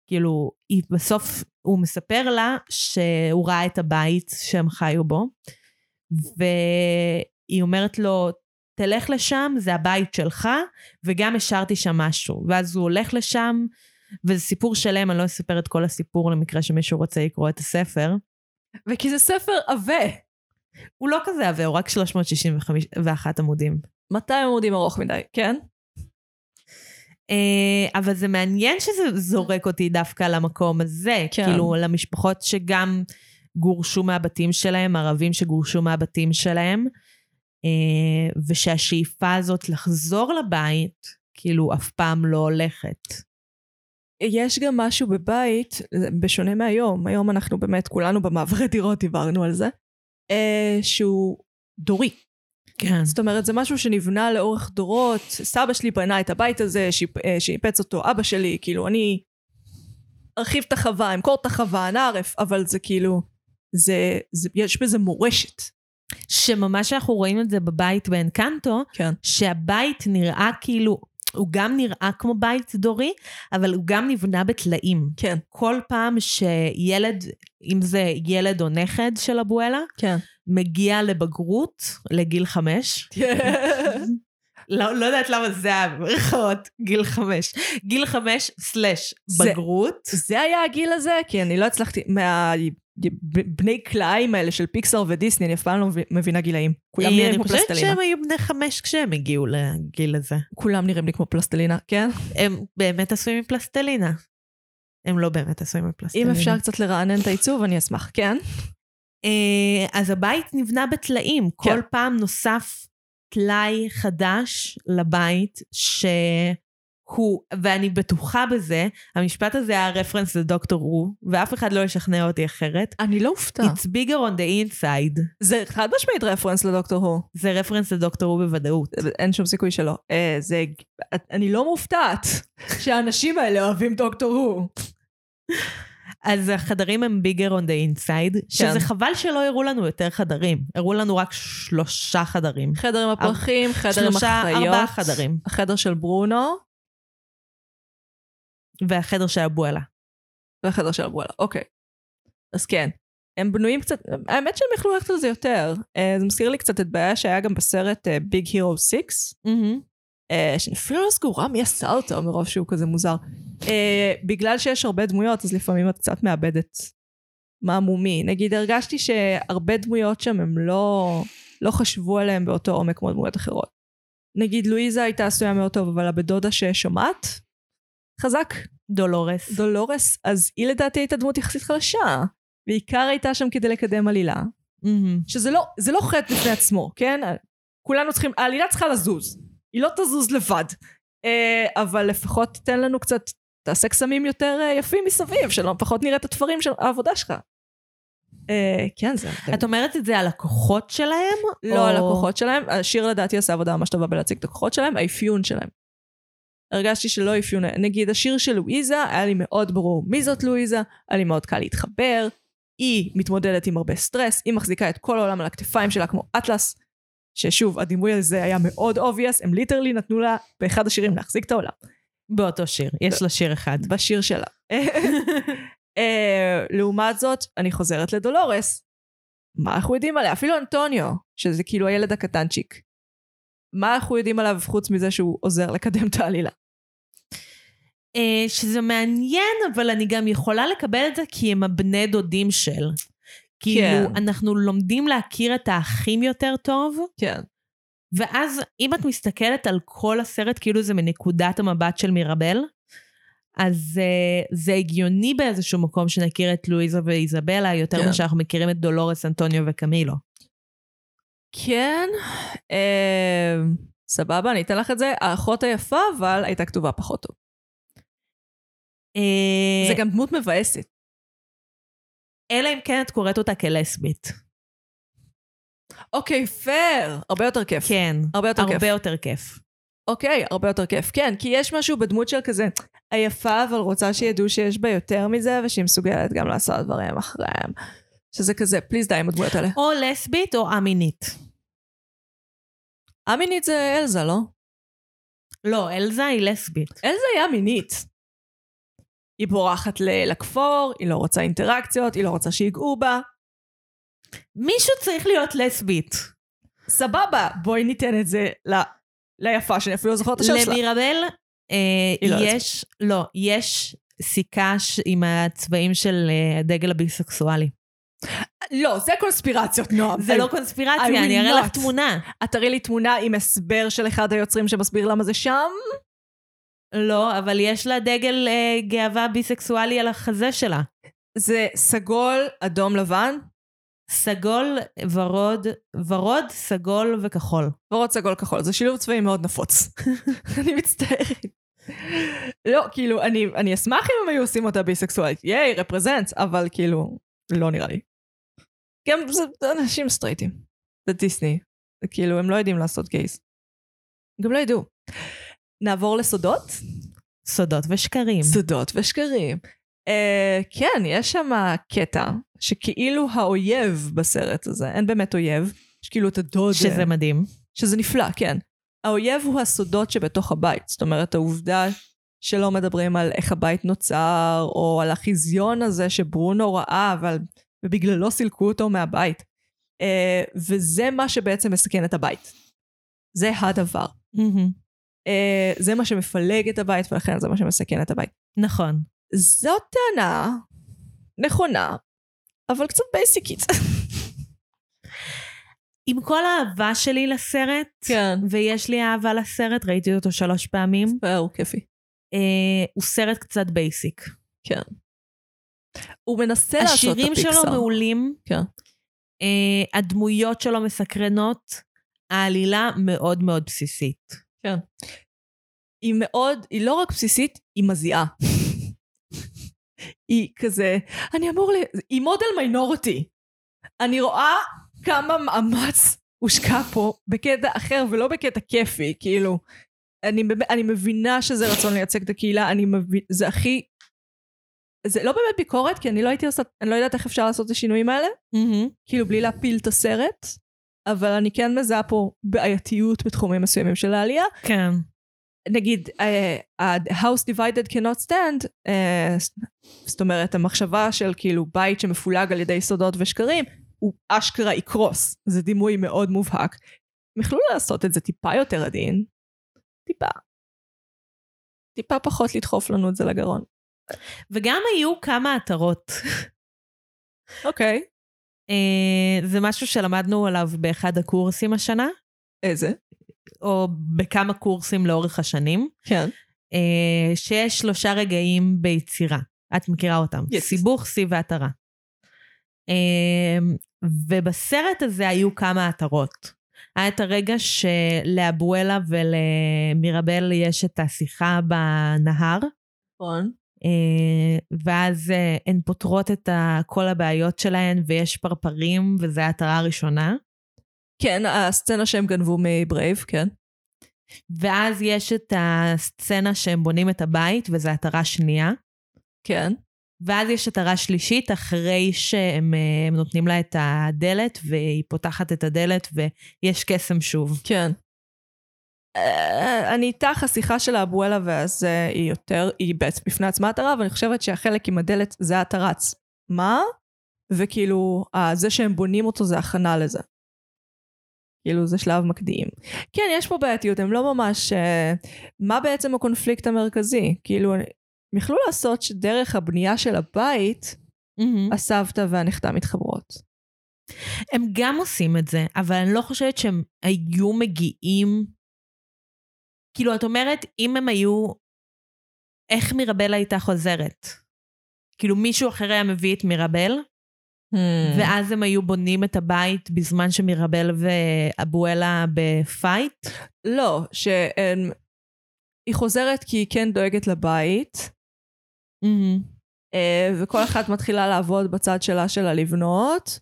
כאילו, היא בסוף, הוא מספר לה שהוא ראה את הבית שהם חיו בו, והיא אומרת לו, תלך לשם, זה הבית שלך, וגם השארתי שם משהו. ואז הוא הולך לשם, וזה סיפור שלם, אני לא אספר את כל הסיפור למקרה שמישהו רוצה לקרוא את הספר. וכי זה ספר עבה. הוא לא כזה עבה, הוא רק 361 עמודים. 200 עמודים ארוך מדי, כן? Uh, אבל זה מעניין שזה זורק אותי דווקא למקום הזה. כן. כאילו, למשפחות שגם גורשו מהבתים שלהם, ערבים שגורשו מהבתים שלהם, ושהשאיפה הזאת לחזור לבית, כאילו, אף פעם לא הולכת. יש גם משהו בבית, בשונה מהיום, היום אנחנו באמת, כולנו במעברי דירות דיברנו על זה, uh, שהוא דורי. כן. זאת אומרת, זה משהו שנבנה לאורך דורות. סבא שלי בנה את הבית הזה, שיפץ אותו אבא שלי, כאילו, אני ארחיב את החווה, אמכור את החווה, נערף, אבל זה כאילו, זה, זה, יש בזה מורשת. שממש אנחנו רואים את זה בבית באנקנטו, כן. שהבית נראה כאילו, הוא גם נראה כמו בית דורי, אבל הוא גם נבנה בטלאים. כן. כל פעם שילד, אם זה ילד או נכד של אבואלה, כן. מגיע לבגרות, לגיל חמש. [laughs] לא, לא יודעת למה זה היה במירכאות, גיל חמש. גיל חמש סלאש בגרות. זה היה הגיל הזה? כי אני לא הצלחתי, מהבני קלעים האלה של פיקסאר ודיסני, אני אף פעם לא מבינה גילאים. כולם נראים כמו פלסטלינה. אני חושבת שהם היו בני חמש כשהם הגיעו לגיל הזה. כולם נראים לי כמו פלסטלינה, כן? הם באמת עשויים מפלסטלינה. הם לא באמת עשויים מפלסטלינה. אם אפשר קצת לרענן את העיצוב, אני אשמח, כן? אה, אז הבית נבנה בטלאים. כן. כל פעם נוסף טלאי חדש לבית, שהוא, ואני בטוחה בזה, המשפט הזה היה רפרנס לדוקטור רו, ואף אחד לא ישכנע אותי אחרת. אני לא אופתע. It's bigger on the inside. זה חד משמעית רפרנס לדוקטור רו. זה רפרנס לדוקטור רו בוודאות. אין שום סיכוי שלא. אה, זה... אני לא מופתעת שהאנשים האלה אוהבים דוקטור רו. אז החדרים הם ביגר on the inside, כן. שזה חבל שלא הראו לנו יותר חדרים. הראו לנו רק שלושה חדרים. חדר עם הפרחים, חדר עם החיות. שלושה, ארבעה חדרים. החדר של ברונו. והחדר של אבואלה. והחדר של אבואלה, אוקיי. אז כן. הם בנויים קצת, האמת שהם יכלו ללכת על זה יותר. אה, זה מזכיר לי קצת את בעיה שהיה גם בסרט ביג הירו 6. אה, שאני אפילו לא סגורה מי עשה אותו מרוב שהוא כזה מוזר. Uh, בגלל שיש הרבה דמויות, אז לפעמים את קצת מאבדת מה מומי. נגיד, הרגשתי שהרבה דמויות שם הם לא, לא חשבו עליהם באותו עומק כמו דמויות אחרות. נגיד, לואיזה הייתה עשויה מאוד טוב, אבל הבן דודה ששומעת, חזק. דולורס. דולורס, אז היא לדעתי הייתה דמות יחסית חלשה, ועיקר הייתה שם כדי לקדם עלילה. Mm-hmm. שזה לא, זה לא חטא בפני עצמו, כן? כולנו צריכים, העלילה צריכה לזוז. היא לא תזוז לבד. Uh, אבל לפחות תן לנו קצת תעשה קסמים יותר uh, יפים מסביב, שלא פחות נראה את התפרים של העבודה שלך. Uh, כן, זה... את אומרת את זה על הכוחות שלהם? לא או... על הכוחות שלהם. השיר לדעתי עשה עבודה ממש טובה בלהציג את הכוחות שלהם, האפיון שלהם. הרגשתי שלא אפיון, נגיד השיר של לואיזה, היה לי מאוד ברור מי זאת לואיזה, היה לי מאוד קל להתחבר, היא מתמודדת עם הרבה סטרס, היא מחזיקה את כל העולם על הכתפיים שלה כמו אטלס, ששוב, הדימוי הזה היה מאוד obvious, הם ליטרלי נתנו לה באחד השירים להחזיק את העולם. באותו שיר, יש לה שיר אחד. בשיר שלה. [laughs] אה, לעומת זאת, אני חוזרת לדולורס. מה אנחנו יודעים עליה? אפילו אנטוניו, שזה כאילו הילד הקטנצ'יק. מה אנחנו יודעים עליו חוץ מזה שהוא עוזר לקדם את העלילה? Uh, שזה מעניין, אבל אני גם יכולה לקבל את זה כי הם הבני דודים של. כאילו, כן. אנחנו לומדים להכיר את האחים יותר טוב. כן. ואז אם את מסתכלת על כל הסרט כאילו זה מנקודת המבט של מירבל, אז uh, זה הגיוני באיזשהו מקום שנכיר את לואיזה ואיזבלה יותר כן. שאנחנו מכירים את דולורס, אנטוניו וקמילו. כן, אה, סבבה, אני אתן לך את זה. האחות היפה, אבל הייתה כתובה פחות טוב. אה... זה גם דמות מבאסת. אלא אם כן את קוראת אותה כלסבית. אוקיי, פייר. הרבה יותר כיף. כן. הרבה יותר כיף. הרבה יותר כיף. אוקיי, הרבה יותר כיף. כן, כי יש משהו בדמות של כזה עייפה, אבל רוצה שידעו שיש בה יותר מזה, ושהיא מסוגלת גם לעשות דברים אחריהם. שזה כזה, פליז די עם הדמויות האלה. או לסבית או א-מינית. א-מינית זה אלזה, לא? לא, אלזה היא לסבית. אלזה היה מינית. היא בורחת לכפור, היא לא רוצה אינטראקציות, היא לא רוצה שיגעו בה. מישהו צריך להיות לסבית. סבבה, בואי ניתן את זה ל... ליפה, שאני אפילו לא זוכרת את השם שלה. למירבל אה, לא יש, לא, יש סיכה ש- עם הצבעים של אה, הדגל הביסקסואלי. לא, זה קונספירציות, נועם. זה I- לא I קונספירציה, will אני אראה לך. תמונה. את תראי לי תמונה עם הסבר של אחד היוצרים שמסביר למה זה שם? לא, אבל יש לה דגל אה, גאווה ביסקסואלי על החזה שלה. זה סגול, אדום, לבן, סגול, ורוד, ורוד, סגול וכחול. ורוד סגול כחול. זה שילוב צבעים מאוד נפוץ. [laughs] אני מצטערת. לא, כאילו, אני, אני אשמח אם הם היו עושים אותה ביסקסואלית. ייי, רפרזנט, אבל כאילו, לא נראה לי. גם זה אנשים סטרייטים. זה דיסני. כאילו, הם לא יודעים לעשות גייז. גם לא ידעו. נעבור לסודות? סודות ושקרים. סודות ושקרים. Uh, כן, יש שם קטע שכאילו האויב בסרט הזה, אין באמת אויב, יש כאילו את הדוד, שזה מדהים. שזה נפלא, כן. האויב הוא הסודות שבתוך הבית, זאת אומרת העובדה שלא מדברים על איך הבית נוצר, או על החיזיון הזה שברונו ראה, אבל ובגללו סילקו אותו מהבית. Uh, וזה מה שבעצם מסכן את הבית. זה הדבר. מהמם. Uh, זה מה שמפלג את הבית, ולכן זה מה שמסכן את הבית. נכון. זאת טענה נכונה, אבל קצת basic ית. עם כל האהבה שלי לסרט, כן. ויש לי אהבה לסרט, ראיתי אותו שלוש פעמים, הוא כיפי. אה, הוא סרט קצת basic. כן. הוא מנסה לעשות את השירים הפיקסאר. שלו מעולים, כן. אה, הדמויות שלו מסקרנות, העלילה מאוד מאוד בסיסית. כן. היא מאוד, היא לא רק בסיסית, היא מזיעה. היא כזה, אני אמור ל... היא מודל מיינורטי. אני רואה כמה מאמץ הושקע פה בקטע אחר ולא בקטע כיפי, כאילו. אני, אני מבינה שזה רצון לייצג את הקהילה, אני מבין, זה הכי... זה לא באמת ביקורת, כי אני לא הייתי עושה, אני לא יודעת איך אפשר לעשות את השינויים האלה, כאילו בלי להפיל את הסרט, אבל אני כן מזהה פה בעייתיות בתחומים מסוימים של העלייה. כן. נגיד, אה, ה-house divided cannot stand, אה, זאת אומרת, המחשבה של כאילו בית שמפולג על ידי סודות ושקרים, הוא אשכרה יקרוס. זה דימוי מאוד מובהק. הם יכלו לעשות את זה טיפה יותר עדין. טיפה. טיפה פחות לדחוף לנו את זה לגרון. וגם היו כמה התרות. אוקיי. אה, זה משהו שלמדנו עליו באחד הקורסים השנה, איזה? או בכמה קורסים לאורך השנים, כן. אה, שיש שלושה רגעים ביצירה. את מכירה אותם. Yes. סיבוך, שיא והתרה. אה, ובסרט הזה היו כמה התרות. היה את הרגע שלאבואלה ולמירבל יש את השיחה בנהר, נכון. אה, ואז אה, הן פותרות את כל הבעיות שלהן ויש פרפרים, וזו ההתרה הראשונה. כן, הסצנה שהם גנבו מברייב, כן. ואז יש את הסצנה שהם בונים את הבית, וזו התרה שנייה. כן. ואז יש התרה שלישית, אחרי שהם אה, נותנים לה את הדלת, והיא פותחת את הדלת ויש קסם שוב. כן. אה, אני איתך, השיחה של האבואלה והזה היא יותר, היא בעצם בפני עצמה התרה, ואני חושבת שהחלק עם הדלת זה התרץ. מה? וכאילו, אה, זה שהם בונים אותו זה הכנה לזה. כאילו, זה שלב מקדים. כן, יש פה בעייתיות, הם לא ממש... אה, מה בעצם הקונפליקט המרכזי? כאילו, הם יכלו לעשות שדרך הבנייה של הבית, הסבתא והנכדה מתחברות. הם גם עושים את זה, אבל אני לא חושבת שהם היו מגיעים... כאילו, את אומרת, אם הם היו... איך מירבל הייתה חוזרת? כאילו, מישהו אחר היה מביא את מירבל, Hmm. ואז הם היו בונים את הבית בזמן שמירבל ואבואלה בפייט? לא, שהיא חוזרת כי היא כן דואגת לבית, אה, וכל אחת מתחילה לעבוד בצד שלה שלה לבנות,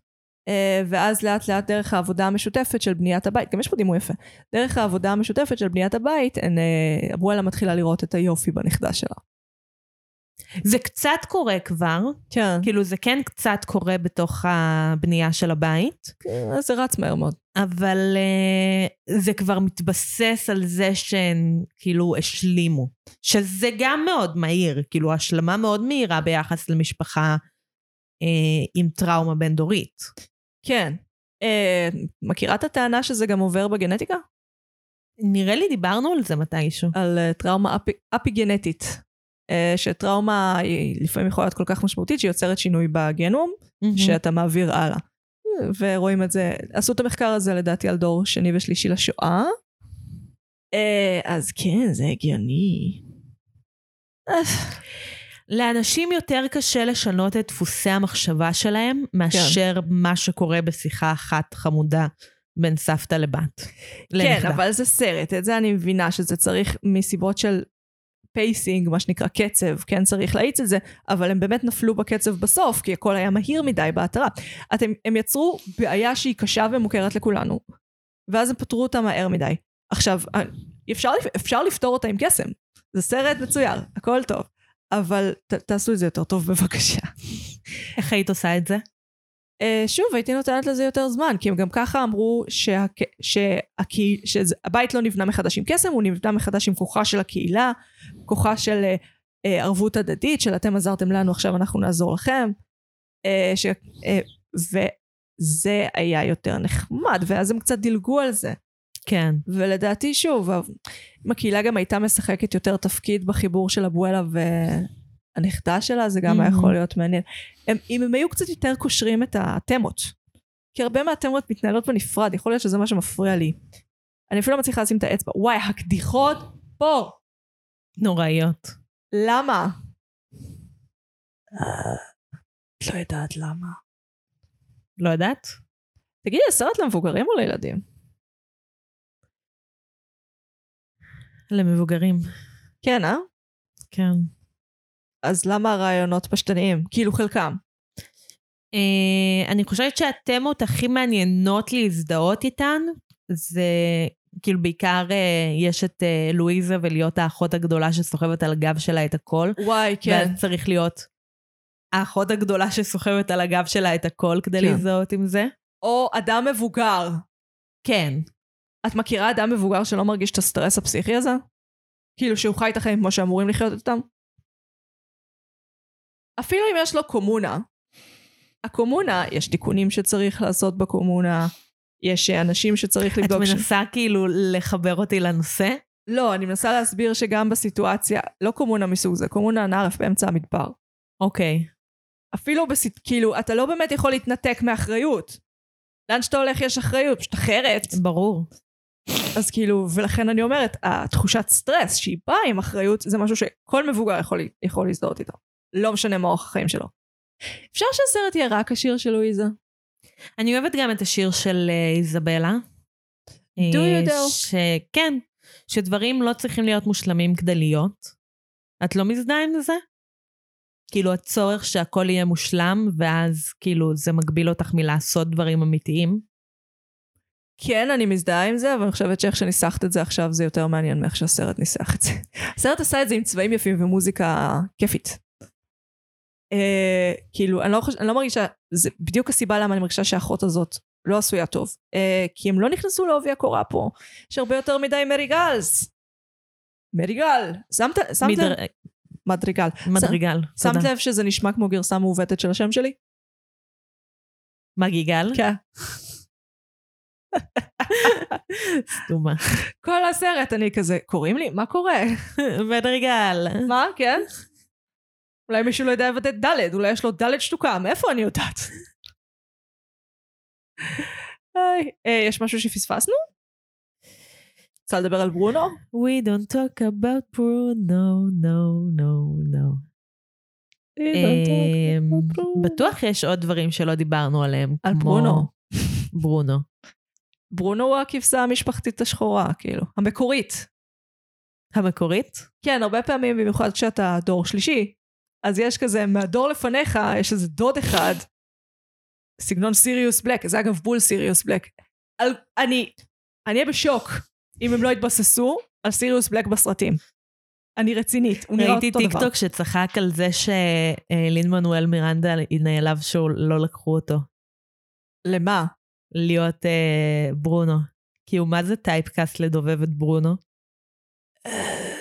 ואז לאט לאט דרך העבודה המשותפת של בניית הבית, גם יש פה דימוי יפה, דרך העבודה המשותפת של בניית הבית, הן, אה, אבואלה מתחילה לראות את היופי בנכדה שלה. זה קצת קורה כבר, כן. כאילו זה כן קצת קורה בתוך הבנייה של הבית, אז זה רץ מהר מאוד. אבל uh, זה כבר מתבסס על זה שהן כאילו השלימו. שזה גם מאוד מהיר, כאילו השלמה מאוד מהירה ביחס למשפחה uh, עם טראומה בין-דורית. כן. אה, מכירה את הטענה שזה גם עובר בגנטיקה? נראה לי דיברנו על זה מתישהו. על אה, טראומה אפי, אפיגנטית. אה, שטראומה היא לפעמים יכולה להיות כל כך משמעותית שהיא יוצרת שינוי בגנום, מהמם. שאתה מעביר הלאה. ורואים את זה, עשו את המחקר הזה לדעתי על דור שני ושלישי לשואה. אה, אז כן, זה הגיוני. לאנשים יותר קשה לשנות את דפוסי המחשבה שלהם מאשר מה שקורה בשיחה אחת חמודה בין סבתא לבת. כן, לנכדה. אבל זה סרט, את זה אני מבינה שזה צריך מסיבות של pacing, מה שנקרא קצב, כן צריך להאיץ את זה, אבל הם באמת נפלו בקצב בסוף, כי הכל היה מהיר מדי בהתרה. אתם, הם יצרו בעיה שהיא קשה ומוכרת לכולנו, ואז הם פתרו אותה מהר מדי. עכשיו, אה, אפשר, אפשר לפתור אותה עם קסם. זה סרט מצויר, הכל טוב. אבל ת, תעשו את זה יותר טוב בבקשה. איך היית עושה את זה? Uh, שוב, הייתי נותנת לזה יותר זמן, כי הם גם ככה אמרו שהק... שהקה... שהבית לא נבנה מחדש עם קסם, הוא נבנה מחדש עם כוחה של הקהילה, כוחה של uh, uh, ערבות הדדית, של אתם עזרתם לנו, עכשיו אנחנו נעזור לכם. Uh, ש... uh, וזה היה יותר נחמד, ואז הם קצת דילגו על זה. כן. ולדעתי, שוב, אם הקהילה גם הייתה משחקת יותר תפקיד בחיבור של אבואלה והנכדה שלה, זה גם היה Mhm. יכול להיות מעניין. הם, אם הם היו קצת יותר קושרים את התמות, כי הרבה מהתמות מתנהלות בנפרד, יכול להיות שזה מה שמפריע לי. אני אפילו לא מצליחה לשים את האצבע. וואי, הקדיחות פה! נוראיות. למה? את לא יודעת למה. לא יודעת? תגידי, הסרט למבוגרים או לילדים? למבוגרים. כן, אה? כן. אז למה הרעיונות פשטניים? כאילו חלקם. Uh, אני חושבת שהתמות הכי מעניינות להזדהות איתן, זה כאילו בעיקר uh, יש את uh, לואיזה ולהיות האחות הגדולה שסוחבת על הגב שלה את הכל. וואי, כן. ואז צריך להיות האחות הגדולה שסוחבת על הגב שלה את הכל כדי כן. להזדהות עם זה. או אדם מבוגר. כן. את מכירה אדם מבוגר שלא מרגיש את הסטרס הפסיכי הזה? כאילו שהוא חי את החיים כמו שאמורים לחיות אותם? אפילו אם יש לו קומונה, הקומונה, יש תיקונים שצריך לעשות בקומונה, יש אנשים שצריך את לבדוק... ש- מנסה כאילו לחבר אותי לנושא? לא, אני מנסה להסביר שגם בסיטואציה, לא קומונה מסוג זה, קומונה נערף באמצע המדבר. אוקיי. אפילו בסיט... כאילו, אתה לא באמת יכול להתנתק מאחריות. לאן שאתה הולך יש אחריות, פשוט אחרת. ברור. אז כאילו, ולכן אני אומרת, התחושת סטרס שהיא באה עם אחריות, זה משהו שכל מבוגר יכול, יכול להזדהות איתו. לא משנה מה אורח החיים שלו. אפשר שהסרט יהיה רק השיר של לואיזה? אני אוהבת גם את השיר של אה, איזבלה. Do אה, you know? שכן, שדברים לא צריכים להיות מושלמים כדי להיות. את לא מזדהה עם זה? כאילו הצורך שהכל יהיה מושלם, ואז כאילו זה מגביל אותך מלעשות דברים אמיתיים. כן, אני מזדהה עם זה, אבל אני חושבת שאיך שניסחת את זה עכשיו זה יותר מעניין מאיך שהסרט ניסח את זה. [laughs] הסרט עשה את זה עם צבעים יפים ומוזיקה כיפית. אה, כאילו, אני לא, חוש... אני לא מרגישה, זה בדיוק הסיבה למה אני מרגישה שהאחות הזאת לא עשויה טוב. אה, כי הם לא נכנסו לעובי הקורה פה. יש הרבה יותר מדי מריגלס. מריגל. שמת, שמת מדר- לב? מדריגל. מדריגל. שמת תודה. לב שזה נשמע כמו גרסה מעוותת של השם שלי? מגיגל? כן. סתומה. כל הסרט אני כזה, קוראים לי? מה קורה? מדריגל. מה? כן? אולי מישהו לא יודע לבטא ד', אולי יש לו ד' שתוקה, מאיפה אני יודעת? אה, יש משהו שפספסנו? רוצה לדבר על ברונו? We don't talk about Bruno, no, no, no. אמ, בטוח יש עוד דברים שלא דיברנו עליהם. על ברונו. ברונו. ברונו הוא הכבשה המשפחתית השחורה, כאילו, המקורית. המקורית? כן, הרבה פעמים, במיוחד כשאתה דור שלישי, אז יש כזה, מהדור לפניך, יש איזה דוד אחד, סגנון סיריוס בלק, זה אגב בול סיריוס בלק. על, אני, אני אהיה בשוק אם הם לא יתבססו על סיריוס בלק בסרטים. אני רצינית, הוא נראה אותו ראיתי דבר. טיקטוק שצחק על זה שלין מנואל מירנדה נעלב שהוא לא לקחו אותו למה? להיות אה, ברונו. הוא מה זה טייפקאסט לדובב את ברונו?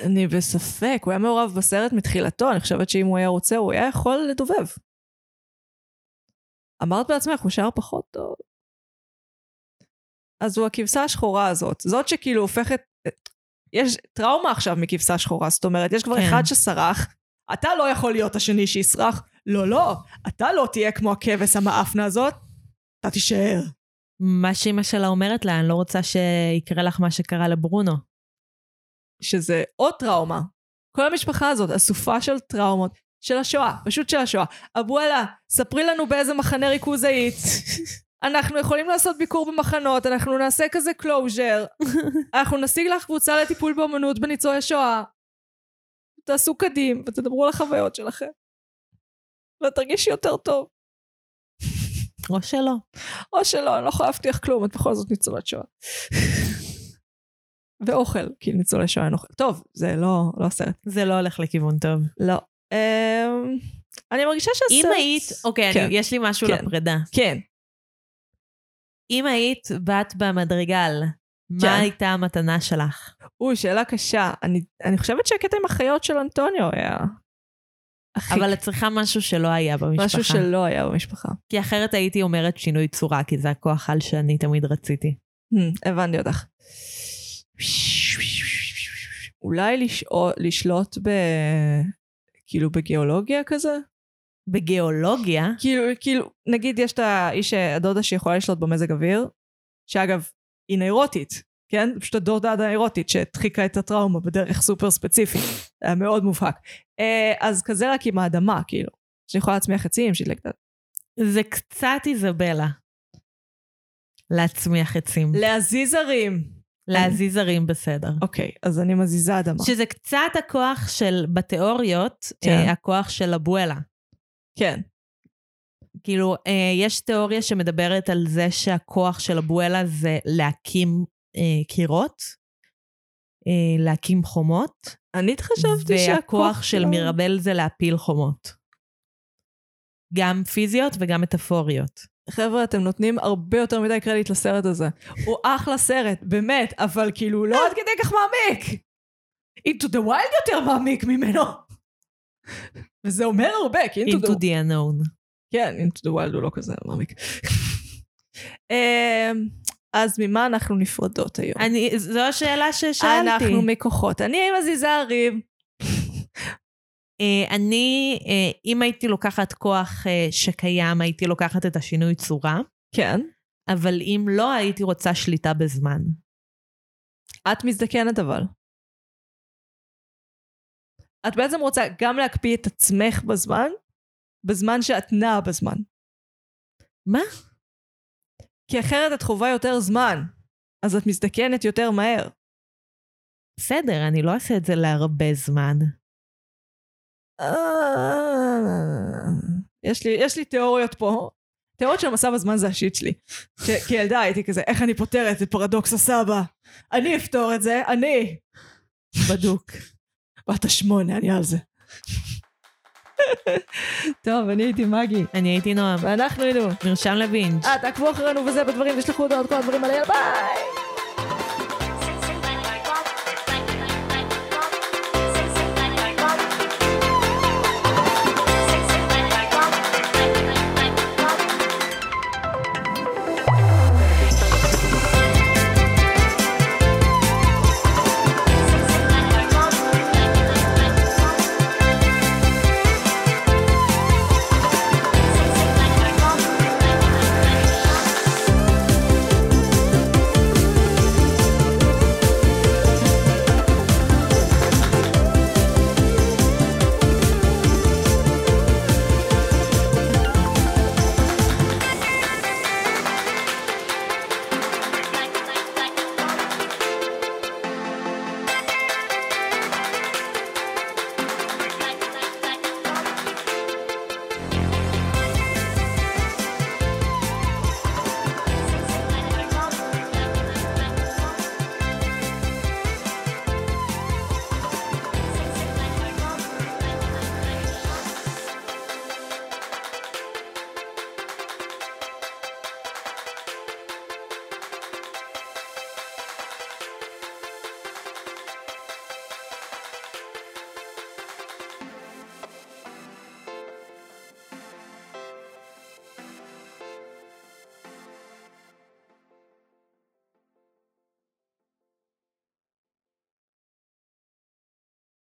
אני בספק, הוא היה מעורב בסרט מתחילתו, אני חושבת שאם הוא היה רוצה, הוא היה יכול לדובב. אמרת בעצמך, הוא שר פחות טוב. אז הוא הכבשה השחורה הזאת, זאת שכאילו הופכת... יש טראומה עכשיו מכבשה שחורה, זאת אומרת, יש כבר כן. אחד שסרח, אתה לא יכול להיות השני שיסרח, לא, לא, אתה לא תהיה כמו הכבש המאפנה הזאת, אתה תישאר. מה שאימא שלה אומרת לה, אני לא רוצה שיקרה לך מה שקרה לברונו. שזה עוד טראומה. כל המשפחה הזאת אסופה של טראומות של השואה, פשוט של השואה. אבואלה, ספרי לנו באיזה מחנה ריכוז היית. [laughs] אנחנו יכולים לעשות ביקור במחנות, אנחנו נעשה כזה closure, [laughs] אנחנו נשיג לך קבוצה לטיפול באמנות בניצולי שואה. תעשו כדים ותדברו על החוויות שלכם. ותרגישי יותר טוב. או שלא. או שלא, אני לא יכולה להבטיח כלום, את בכל זאת ניצולת שואה. [laughs] ואוכל, כי ניצולי שואה אין אוכל. טוב, זה לא, לא הסרט. זה לא הולך לכיוון טוב. לא. אמ, אני מרגישה שהסרט... אם היית, אוקיי, כן. אני, יש לי משהו כן. לפרידה. כן. אם היית בת במדרגל, כן. מה הייתה המתנה שלך? אוי, שאלה קשה. אני, אני חושבת שהקטע עם החיות של אנטוניו היה... הכי... אבל את צריכה משהו שלא היה במשפחה. משהו שלא היה במשפחה. כי אחרת הייתי אומרת שינוי צורה, כי זה הכוח על שאני תמיד רציתי. Hmm, הבנתי אותך. אולי לשאול, לשלוט ב... כאילו בגיאולוגיה כזה? בגיאולוגיה, כאילו, כאילו, נגיד יש את האיש, הדודה שיכולה לשלוט במזג אוויר, שאגב, היא ניירוטית, כן? פשוט הדודה הניירוטית שהדחיקה את הטראומה בדרך סופר ספציפית. היה מאוד מובהק. אה, אז כזה רק עם האדמה, כאילו. שיכולה להצמיח עצים, שידלק את ה... זה קצת איזבלה. להצמיח עצים. להזיז ערים. להזיז ערים בסדר. אוקיי, אז אני מזיזה אדמה. שזה קצת הכוח של, בתיאוריות, כן. אה, הכוח של אבואלה. כן. כאילו, אה, יש תיאוריה שמדברת על זה שהכוח של אבואלה זה להקים אה, קירות, אה, להקים חומות, אני חשבתי שהכוח והכוח של מירבל זה להפיל חומות. גם פיזיות וגם מטאפוריות. חבר'ה, אתם נותנים הרבה יותר מדי קרדיט לסרט הזה. הוא אחלה סרט, באמת, אבל כאילו לא עד כדי כך מעמיק. Into the Wild יותר מעמיק ממנו. וזה אומר הרבה, כי Into, into the... the unknown. כן, Into the Wild הוא לא כזה מעמיק. [laughs] אמ, אז ממה אנחנו נפרדות היום? אני, זו השאלה ששאלתי. אנחנו מכוחות. אני מזיזה הרים. אה, אני, אה, אם הייתי לוקחת כוח אה, שקיים, הייתי לוקחת את השינוי צורה, כן. אבל אם לא, הייתי רוצה שליטה בזמן. את מזדקנת אבל. את בעצם רוצה גם להקפיא את עצמך בזמן, בזמן שאת נעה בזמן. מה? כי אחרת את חווה יותר זמן, אז את מזדקנת יותר מהר. בסדר, אני לא אעשה את זה להרבה זמן. אה, יש לי, יש לי תיאוריות פה. תיאוריות של מסע בזמן זה השיט שלי. כילדה הייתי כזה, איך אני פותרת את פרדוקס הסבא? אני אפתור את זה, אני. בדוק. בת השמונה, אני על זה. טוב, אני הייתי מגי, אני הייתי נועם. ואנחנו היינו. מרשם לבינג'. אה, תעקבו אחרינו וזה בדברים, תשלחו הודעות, כל הדברים האלה, ביי!